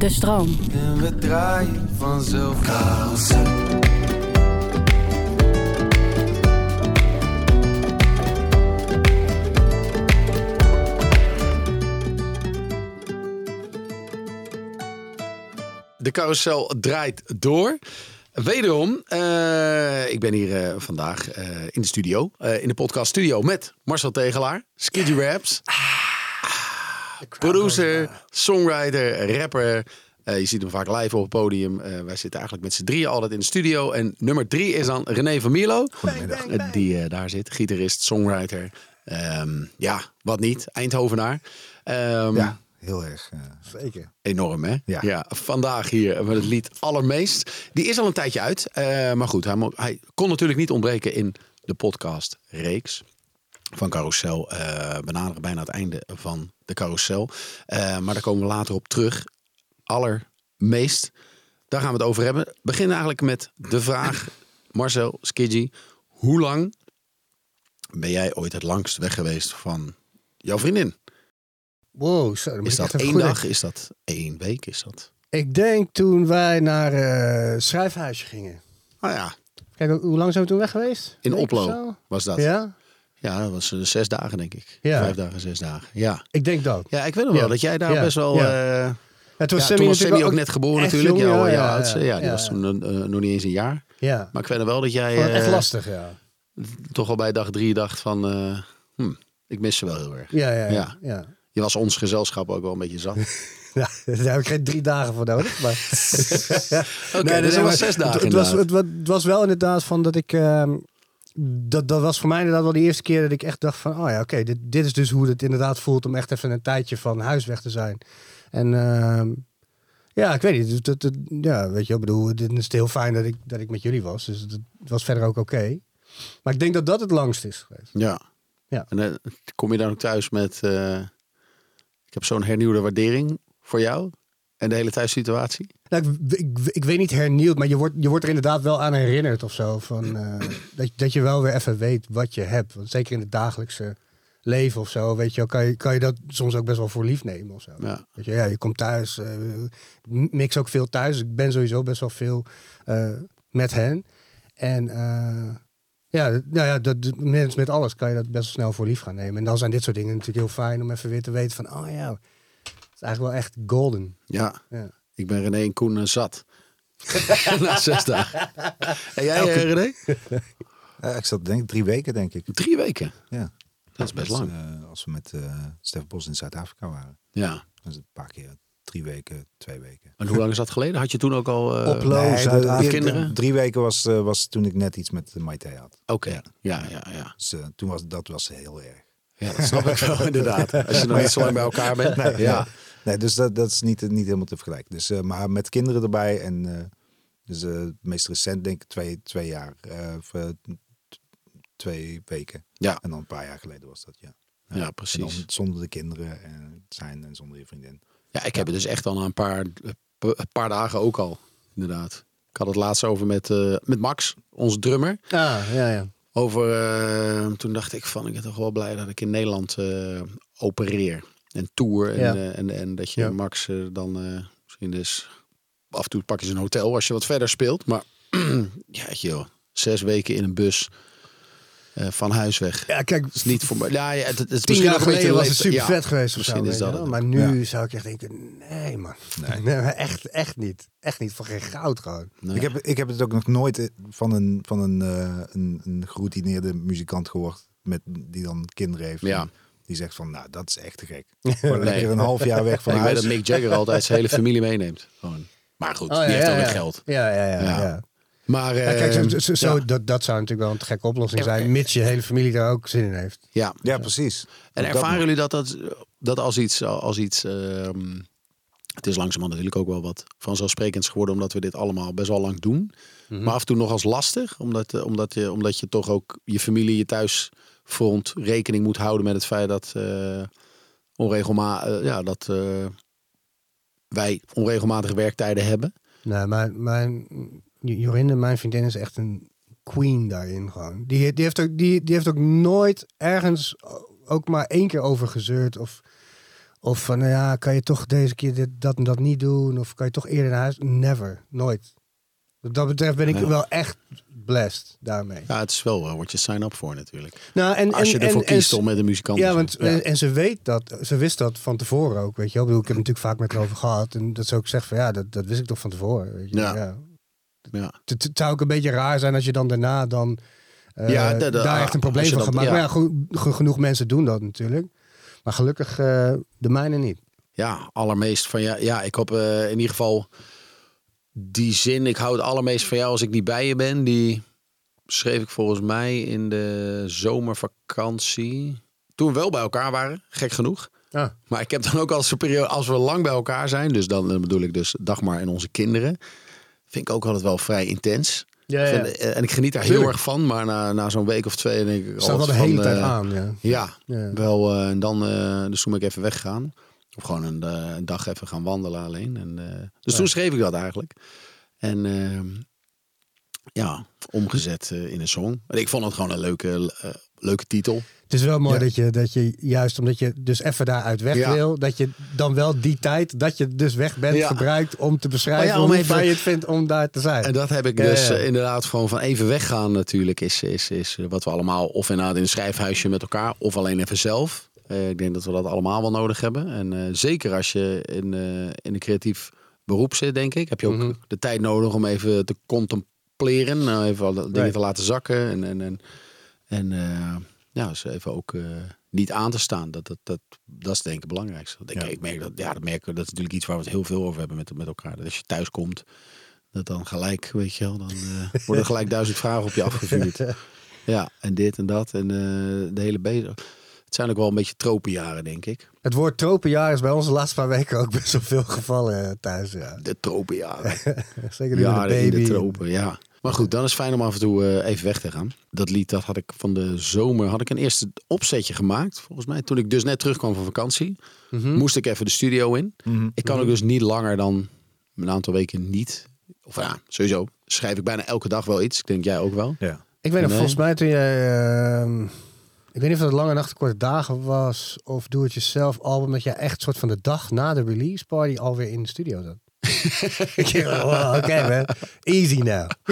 De stroom. En we draaien vanzelf carousel. De carousel draait door. Wederom, eh, ik ben hier eh, vandaag eh, in de studio, eh, in de podcast studio met Marcel Tegelaar, Skidgy Raps, producer, songwriter, rapper. Eh, je ziet hem vaak live op het podium. Eh, wij zitten eigenlijk met z'n drieën altijd in de studio. En nummer drie is dan René van Mierlo. Eh, die eh, daar zit, gitarist, songwriter. Ehm, ja, wat niet, Eindhovenaar. Ehm, Ja, heel erg. Zeker. Enorm, hè? Ja. vandaag hier met het lied Allermeest. Die is al een tijdje uit. eh, maar goed, hij kon natuurlijk niet ontbreken in de podcast reeks van Carousel. eh benaderen bijna het einde van de Carousel. Eh, maar daar komen we later op terug. Allermeest, daar gaan we het over hebben. We beginnen eigenlijk met de vraag, Marcel Skidgy. Hoe lang ben jij ooit het langst weg geweest van jouw vriendin? Wow, Is dat één dag? Is dat één week? Is dat... Ik denk toen wij naar eh Schrijfhuisje gingen. Nou ja, Kijk, hoe lang zijn we toen weg geweest? in Oplo was dat. Ja, Ja, dat was eh, zes dagen denk ik. Ja. Vijf dagen, zes dagen. Ja. ik denk dat. Ja, ik weet nog wel dat jij daar best wel... Ja, toen was Sammy toen was Sammy ook net geboren natuurlijk. jong, Jouw, ja, ja, oudste. Ja, die was toen eh, nog niet eens een jaar. Ja, Maar ik weet nog wel dat jij echt lastig, ja. toch al bij dag drie dacht van... eh, hm, ik mis ze wel heel erg. Ja, ja, ja. Je was ons gezelschap ook wel een beetje zat. Ja, daar heb ik geen drie dagen voor nodig. Maar... Oké, dus dat was zes dagen Het, het, was, het, wa- het was wel inderdaad van dat ik... dat, dat was voor mij inderdaad wel de eerste keer dat ik echt dacht van... Oh ja, oké, dit, dit is dus hoe het inderdaad voelt om echt even een tijdje van huis weg te zijn. En ehm, ja, ik weet niet. Het, het- het- ja, weet je, ik bedoel, dit is heel fijn dat ik, dat ik met jullie was. Dus het, het was verder ook oké. Maar ik denk dat dat het langst is geweest. Ja. Ja. En eh, kom je dan ook thuis met... eh, ik heb zo'n hernieuwde waardering voor jou en de hele thuissituatie. Nou, ik, ik, ik weet niet hernieuwd, maar je wordt, je wordt er inderdaad wel aan herinnerd of zo. Van, eh, dat, dat je wel weer even weet wat je hebt. Want zeker in het dagelijkse leven of zo, weet je, wel, kan je, kan je dat soms ook best wel voor lief nemen of zo. Ja. Weet je, ja, je komt thuis, eh, mix ook veel thuis. Ik ben sowieso best wel veel eh, met hen. En ja, nou ja, dat, dat- met, alles kan je dat best wel snel voor lief gaan nemen. En dan zijn dit soort dingen natuurlijk heel fijn om even weer te weten van, oh ja, het is eigenlijk wel echt golden. Ja. Ja. Ik ben René en Koen eh, zat. Na zes dagen. En jij, eh, René? eh, ik zat denk ik drie weken, denk ik. Drie weken. Ja. Dat is best lang. als we met eh Stef Bos in Zuid-Afrika waren. Ja. Dat is een paar keer. Drie weken, twee weken. En hoe lang is dat geleden? Had je toen ook al... eh, Nee, de- de- Kinderen? Drie weken was, eh, was toen ik net iets met Maite had. Oké. Ja, ja, ja. Dus toen was dat was heel erg. Ja, dat snap ik wel inderdaad. Als je nog niet zo lang bij elkaar bent. Nee, ja. Nee, dus dat, dat is niet, niet helemaal te vergelijken. Dus, eh, maar met kinderen erbij en eh, dus eh, het meest recent denk ik twee, twee jaar, eh, of, twee weken. Ja. En dan een paar jaar geleden was dat, ja. Ja, En dan precies. zonder de kinderen en zijn en zonder je vriendin. Ja, ik heb het dus echt al een paar, een paar dagen ook al. Inderdaad. Ik had het laatst over met, eh, met Max, onze drummer. Ah, ja, ja. Over, eh, toen dacht ik van, ik ben toch wel blij dat ik in Nederland eh, opereer. En tour. En, Ja. eh, en, en dat je Ja. Max dan misschien dus... Af en toe pak je een hotel als je wat verder speelt. Maar ja, joh, zes weken in een bus eh, van huis weg. Ja, kijk, is niet voor mij. Ja, ja, het, het is tien jaar geleden was het super ja, vet geweest zo. Misschien is weet dat het. Maar nu zou ik echt denken, nee man. Nee. Nee, echt, echt niet. Echt niet, voor geen goud gewoon. Nee. Ik, heb, ik heb het ook nog nooit eh, van een, van een, eh, een, een geroutineerde muzikant gehoord met, die dan kinderen heeft. Ja. Die zegt van, nou, dat is echt te gek. Gewoon lekker een half jaar weg van ik weet huis. dat Mick Jagger altijd zijn hele familie meeneemt. Gewoon. Maar goed, Oh, die heeft ja, ook weer geld. Ja, ja, ja. Maar Ja, kijk, zo, eh, zo, zo- ja. dat, dat zou natuurlijk wel een gekke oplossing zijn, mits je hele familie daar ook zin in heeft. ja. Ja, precies. En Dat ervaren jullie dat, dat, dat als iets, als iets ehm, het is langzamerhand natuurlijk ook wel wat vanzelfsprekends geworden, omdat we dit allemaal best wel lang doen. Mhm. Maar af en toe nog als lastig, omdat, eh, omdat, je, omdat je toch ook je familie, je thuisfront rekening moet houden met het feit dat, eh onregelmatig, ja, dat eh, wij onregelmatige werktijden hebben. Nee, mijn, mijn, Jorinde, mijn vriendin, is echt een queen daarin gewoon. Die, die, heeft ook, die, die heeft ook nooit ergens ook maar één keer over gezeurd of, Of van, nou ja, kan je toch deze keer dit, dat en dat niet doen? Of kan je toch eerder naar huis? Never. Nooit. Wat dat betreft ben ik Ja. wel echt blessed daarmee. Ja, het is wel uh, wat je sign-up voor natuurlijk. Nou, en, Als je en, ervoor en- en- kiest om met een muzikant te Ja, want en, en ze weet dat, ze wist dat van tevoren ook, weet je wel. Ik, bedoel, ik heb het natuurlijk vaak met haar over gehad. En dat ze ook zegt van, ja, dat, dat wist ik toch van tevoren, weet je. Ja. Ja. Het, het zou ook een beetje raar zijn als je dan daarna dan Ja, de- de- daar echt een probleem van gaat dat- maken. ja. Maar ja, genoeg mensen doen dat natuurlijk. Maar gelukkig eh, de mijne niet. Ja, allermeest van ja. Ja, ik hoop eh, in ieder geval die zin. Ik hou het allermeest van jou als ik niet bij je ben. Die schreef ik volgens mij in de zomervakantie. Toen we wel bij elkaar waren, gek genoeg. Ja. Maar ik heb dan ook als periode, als we lang bij elkaar zijn, dus dan bedoel ik dus Dagmar en onze kinderen, vind ik ook altijd wel vrij intens. Ja, Vind- eh, en ik geniet daar heel erg van, maar na, na zo'n week of twee denk ik Staat wel de hele van, tijd eh, aan, ja. Ja, Ja. wel. eh, en dan, eh, dus toen ben ik even weggegaan. Of gewoon een, een dag even gaan wandelen alleen. En, dus toen schreef ik dat eigenlijk. En ehm, ja, omgezet in een song. En ik vond het gewoon een leuke, leuke titel. Het is wel mooi Ja. dat, je, dat je juist omdat je dus even daaruit weg Ja. wil, dat je dan wel die tijd dat je dus weg bent Ja. gebruikt om te beschrijven ja, om hoe even- fijn je het vindt om daar te zijn. En dat heb ik dus eh, inderdaad gewoon van even weggaan natuurlijk. Is, is, is eh, wat we allemaal of inderdaad in een schrijfhuisje met elkaar of alleen even zelf. Eh, ik denk dat we dat allemaal wel nodig hebben. En zeker als je in, in een creatief beroep zit, denk ik. Heb je ook Mhm. de tijd nodig om even te contempleren. eh, even alle dingen Right. te laten zakken. En, en, en, en eh, ja, dus even ook eh, niet aan te staan. Dat, dat, dat, dat is denk ik het belangrijkste. Want Ik, Ja. ik merk dat, ja, dat merken we. Dat is natuurlijk iets waar we het heel veel over hebben met, met elkaar. Dat als je thuis komt, dat dan gelijk, weet je wel, dan eh, worden gelijk duizend vragen op je afgevuurd. Ja, en dit en dat. En de hele bezig. Het zijn ook wel een beetje tropenjaren, denk ik. Het woord tropenjaar is bij ons de laatste paar weken ook best wel veel gevallen thuis. Ja. De tropenjaren. Zeker nu de Jaren in baby. de tropen, ja. Maar goed, dan is het fijn om af en toe eh, even weg te gaan. Dat lied, dat had ik van de zomer, had ik een eerste opzetje gemaakt. Volgens mij, toen ik dus net terugkwam van vakantie, Mhm. moest ik even de studio in. Mhm. Ik kan ook dus niet langer dan een aantal weken niet. Of ja, sowieso schrijf ik bijna elke dag wel iets. Ik denk jij ook wel. Ja. Ik weet nog, Nee. volgens mij toen jij... ehm, ik weet niet of het Lange Nachten Korte Dagen was of Doe Het Jezelf album, dat jij echt soort van de dag na de release party alweer in de studio zat. Wow, Oké man, easy now.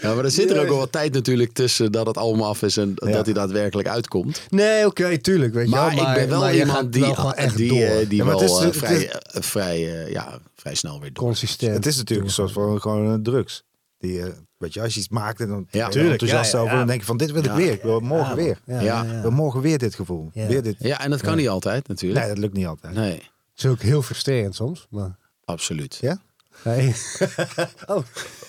Ja, maar er zit er ook wel wat tijd natuurlijk tussen dat het allemaal af is en Ja. dat hij daadwerkelijk uitkomt. Nee, oké, tuurlijk, weet je Maar, wel. ik ben wel maar je iemand die, wel echt die, door. eh, die Ja, maar wel het is- eh, vrij, is eh, vrij, eh, ja, vrij snel weer door. consistent. Het is natuurlijk een soort van gewoon een drugs. Die, eh, weet je, als je iets maakt en dan Ja, tuurlijk, enthousiast ja, ja, over, ja. dan denk je van dit wil Ja. ik weer. Ik wil morgen weer. Ja, Ja. ja, Ik wil morgen weer dit gevoel. Ja. Weer dit. Ja, en dat kan niet altijd natuurlijk. Nee, dat lukt niet altijd. Nee, is ook heel frustrerend soms. Maar... absoluut. Ja? Nee. oh,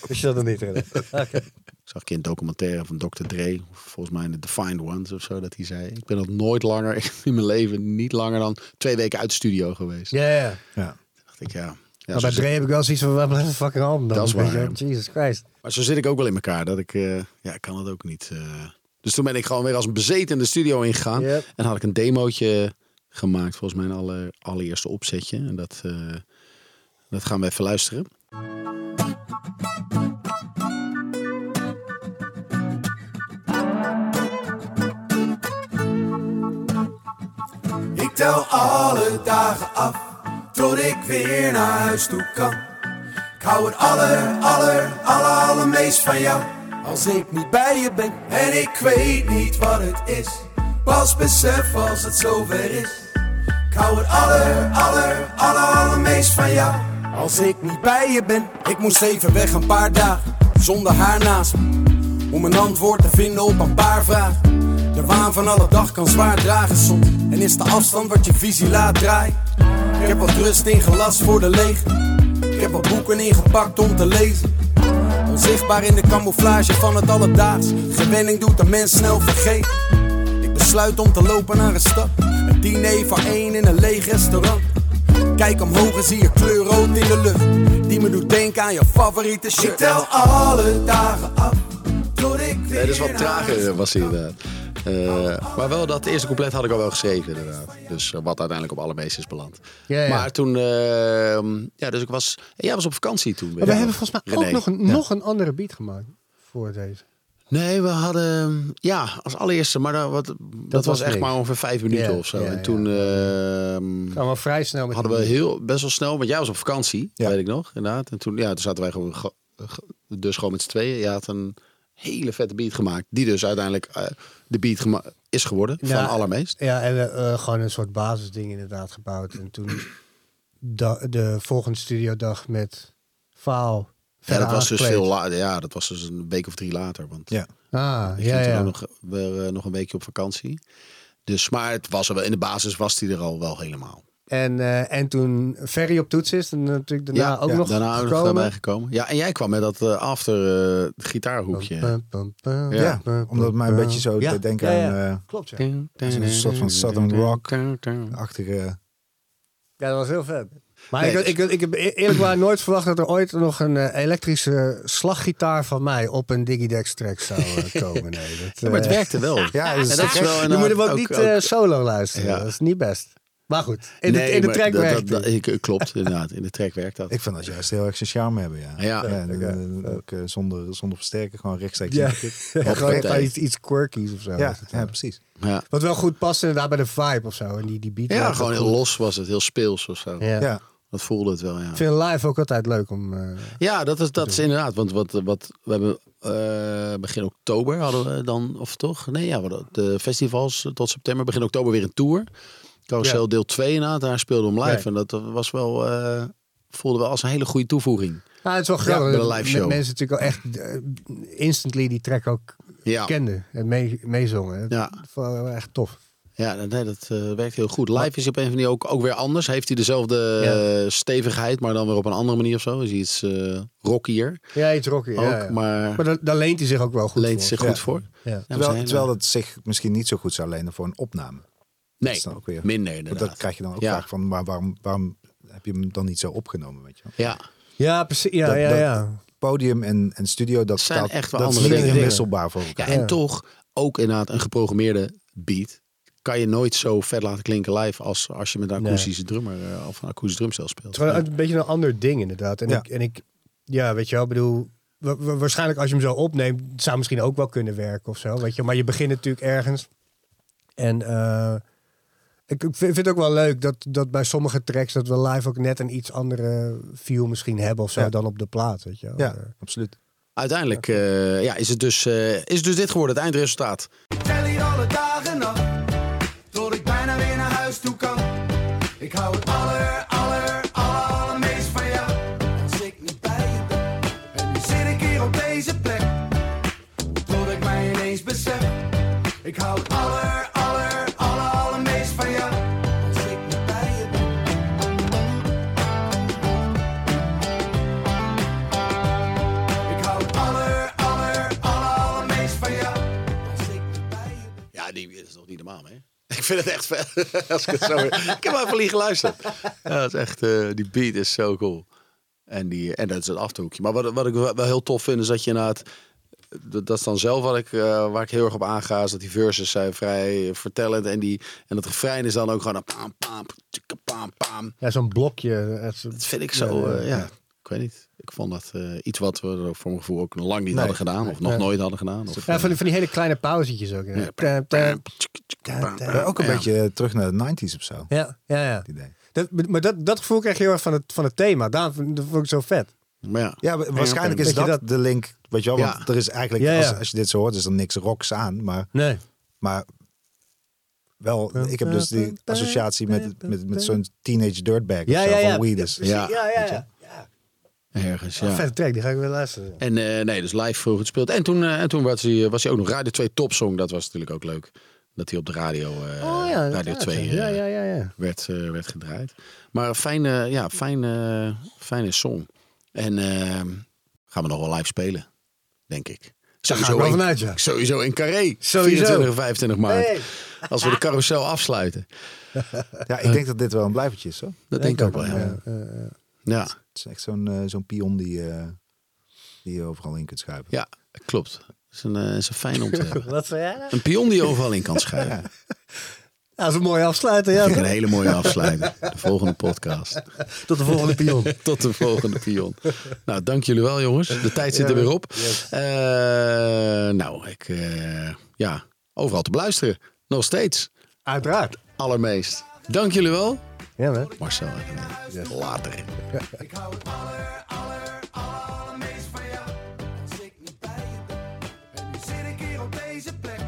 wist je dat nog niet? Oké. Ik zag een keer een documentaire van Dr. Dre, of volgens mij in de Defined Ones of zo, dat hij zei: Ik ben nog nooit langer in mijn leven, niet langer dan twee weken uit de studio geweest. Ja, ja. Ja. dacht ik, ja. ja maar bij Dre heb ik wel zoiets van, waar blijft fucking album dan? Dat is Weet je waar, wel? Jesus Christ. maar zo zit ik ook wel in elkaar, dat ik, eh, ja, ik kan het ook niet. eh. Dus toen ben ik gewoon weer als een bezeten de studio ingegaan. Yep. En had ik een demootje gemaakt, volgens mij een aller, allereerste opzetje. En dat, eh, dat gaan we even luisteren. Ik tel alle dagen af, tot ik weer naar huis toe kan. Ik hou het aller, aller, aller, allermeest van jou. Als ik niet bij je ben en ik weet niet wat het is. Pas besef als het zover is. Ik hou het aller, aller, aller, allermeest van jou. Als ik niet bij je ben, ik moest even weg een paar dagen. Zonder haar naast me. Om een antwoord te vinden op een paar vragen. De waan van alle dag kan zwaar dragen soms. En is de afstand wat je visie laat draaien. Ik heb wat rust ingelast voor de leeg. Ik heb wat boeken ingepakt om te lezen. Onzichtbaar in de camouflage van het alledaags. Gewenning doet een mens snel vergeten. Ik besluit om te lopen naar een stad. Diner van één in een leeg restaurant. Kijk omhoog en zie je kleur rood in de lucht. Die me doet denken aan je favoriete shirt. Ik tel alle dagen af. Tot ik weer Nee, dus wat trager eh, was hij inderdaad. Eh, maar wel dat eerste couplet had ik al wel geschreven inderdaad. Dus eh, wat uiteindelijk op alle meest is beland. Ja, ja. Maar toen, eh, ja, dus ik was, jij was op vakantie toen. Maar we hebben volgens mij ook nog een, Ja. nog een andere beat gemaakt voor deze. Nee, we hadden ja als allereerste, maar dat, wat, dat, was, was echt maar ongeveer vijf minuten of zo. en toen ehm, Gaan we vrij snel met hadden we heel best wel snel, want jij was op vakantie, Ja. weet ik nog, inderdaad. En toen, ja, toen zaten wij gewoon, ge- ge- dus gewoon met z'n tweeën. Je had een hele vette beat gemaakt, die dus uiteindelijk eh, de beat is geworden Ja. van allermeest. Ja, en we, eh, gewoon een soort basisding inderdaad gebouwd. En toen de volgende studiodag met Faal. Ja, dat was dus veel later. Ja, dat was dus een week of drie later. Want Ja. Ah, ik ja, ging toen ja. ook nog, weer, eh, nog een weekje op vakantie. Dus, maar het was er wel, in de basis was hij er al wel helemaal. En, eh, en toen Ferry op toets is, en natuurlijk daarna ja, ook ja, nog daarna ook nog gekomen. daarbij gekomen. Ja, en jij kwam met dat eh, after eh, gitaarhoekje. Ja, omdat het mij een beetje zo Ja, te denken ja, ja. aan eh, Klopt, ja. Een een soort van Southern rock-achtige... Ja, dat was heel vet. Maar Nee. ik, ik, ik heb e- eerlijk waar nooit verwacht dat er ooit nog een eh, elektrische slaggitaar van mij op een Digidex track zou eh, komen. Nee, dat, Ja, maar het eh, werkte wel. Ja, dus En dat is wel je moet hem ook, niet eh, solo luisteren. Ja. Dat is niet best. Maar goed, in de, Nee, in de track werkt dat- Klopt, inderdaad. In de track werkt dat. Ik vind dat juist heel erg zijn charme hebben, ja. Ja. en, Ja, ook eh, zonder, zonder versterker, gewoon rechtstreeks. Ja, in de kick. gewoon iets, iets quirkies of zo. ja, ja, precies. Ja, Wat wel goed past inderdaad bij de vibe of zo. En die, die beat ja gewoon heel goed. los was het. Heel speels of zo. Ja. Ja. Dat voelde het wel, ja. Ik vind live ook altijd leuk om... eh, Ja, dat is, dat is inderdaad. Want wat, wat we hebben eh, begin oktober hadden we dan, of toch? Nee, ja, we de festivals tot september. Begin oktober weer een tour. Carousel Ja. deel 2 inderdaad. Daar speelden we hem live. Ja. En dat was wel, eh voelde wel als een hele goede toevoeging. Nou, het is wel Ja, grappig. dat live show. Mensen natuurlijk al echt instantly die track ook Ja, kenden en mee, meezongen. Dat Ja. vond ik wel echt tof. Ja nee, dat eh, werkt heel goed. Live is op een van die ook, ook weer anders. Heeft hij dezelfde Ja. eh, stevigheid, maar dan weer op een andere manier of zo. Is hij iets eh rockier Ja, iets rocky. ook. ja, ja. Maar, Maar dan, dan leent hij zich ook wel goed leent voor. zich Ja. goed voor. Ja. Ja, we Terwijl, terwijl het zich misschien niet zo goed zou lenen voor een opname. Nee, dan ook weer- minder Want inderdaad. dat krijg je dan ook Ja. vaak van, maar waarom, waarom heb je hem dan niet zo opgenomen? Weet je wel? Ja, Ja, precies. Ja, Dat- ja, dat- ja. Podium en, en studio, dat, Zijn staat, echt wel dat is andere niet dingen. inwisselbaar voor elkaar. Ja, en Ja. toch ook inderdaad een geprogrammeerde beat. Kan je nooit zo vet laten klinken live als als je met een Nee. akoestische drummer eh, of een akoestisch drumstel speelt. Het is gewoon een beetje een ander ding inderdaad. En, Ja. ik, en ik, ja, weet je wel, ik bedoel, wa- wa- waarschijnlijk als je hem zo opneemt, het zou misschien ook wel kunnen werken of zo, weet je. Maar je begint natuurlijk ergens. En eh, ik ik vind het ook wel leuk dat, dat bij sommige tracks dat we live ook net een iets andere feel misschien hebben of zo Ja. dan op de plaat, weet je wel. Ja, Eh, absoluut. Uiteindelijk eh, ja, is, het dus, eh, is het dus dit geworden, het eindresultaat. Ik tel hier alle dagen af, Ik hou het aller, aller, aller, allermeest van jou. Als ik niet bij je ben, en nu zit ik hier op deze plek. Tot ik mij ineens besef, ik hou aller, aller, aller, allermeest van jou. Als ik niet bij je ben. Ik hou aller, aller, aller, allermeest van jou. Als ik niet bij je. Ja, die is nog niet normaal, hè? Ik vind het echt vet. Als ik, het zo, ik heb wel even liegen geluisterd. Ja, dat is echt, eh, die beat is zo cool. En, die, en dat is het achterhoekje. Maar wat, wat ik wel heel tof vind, is dat je inderdaad... Dat, dat is dan zelf wat ik, eh, waar ik heel erg op aanga. Is dat die verses zijn vrij vertellend. En, die, en het refrein is dan ook gewoon... Een paam, paam, paam, paam. ja, zo'n blokje. zo- Dat vind ik zo, ja. Ik weet niet. Ik vond dat eh, iets wat we voor mijn gevoel ook nog lang niet Nee, hadden gedaan. Of nog nee. nooit hadden gedaan. Of, Ja, van, die, van die hele kleine pauzetjes ook. Ook een beetje terug naar de 90s of zo. ja, ja. ja. idee. Dat, maar dat, dat gevoel krijg je heel erg van het, van het thema. Daarom dat vond ik zo vet. Maar ja. Ja, wa- waarschijnlijk is dat, dat- de link. Weet je wel, want Ja. er is eigenlijk, Ja, ja. Als, als je dit zo hoort, is er niks rocks aan. Maar, Nee. maar wel, ik heb dus die associatie met, met, met zo'n teenage dirtbag of Ja, zo, ja, ja. van Weedus. Ja. ja, ja. Ergens, Een ja. Vette track, die ga ik weer luisteren. En eh, nee, dus live vroeg gespeeld. En toen, eh, en toen was, hij, was hij ook nog Radio 2 Topsong. Dat was natuurlijk ook leuk. Dat hij op de radio, eh, oh ja, Radio inderdaad, 2 ja. eh, ja, ja, ja. Werd, eh, werd gedraaid. Maar een fijne, ja, fijne, fijne song. En eh, gaan we nog wel live spelen, denk ik. Sowieso in, vanuit, ja. sowieso in Carré. Sowieso. 24 en 25 maart. Hey. Als we de carousel afsluiten. Ja, ik denk dat dit wel een blijvertje is. Hoor. Dat denk ik ook wel, ja. Ja, Het is echt zo'n eh, zo'n pion die, eh, die je overal in kunt schuiven. ja klopt. Het is een, eh, is een fijn om te hebben. Wat zei jij? Een pion die je overal in kan schuiven. Ja, dat is een mooie afsluiter. Ja, een hele mooie afsluiting. De volgende podcast. Tot de volgende pion. Tot de volgende pion. Nou, dank jullie wel, jongens. De tijd zit er weer op. Eh, nou, ik, ja, overal te beluisteren. Nog steeds. Uiteraard. Allermeest. Dank jullie wel. Ja, man. Marcel en René. Later. Ik hou het aller, aller, allermeest van jou. Als ik niet bij je ben. En nu zit ik hier op deze plek.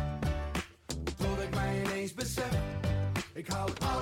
Tot ik mij ineens besef. Ik hou het aller,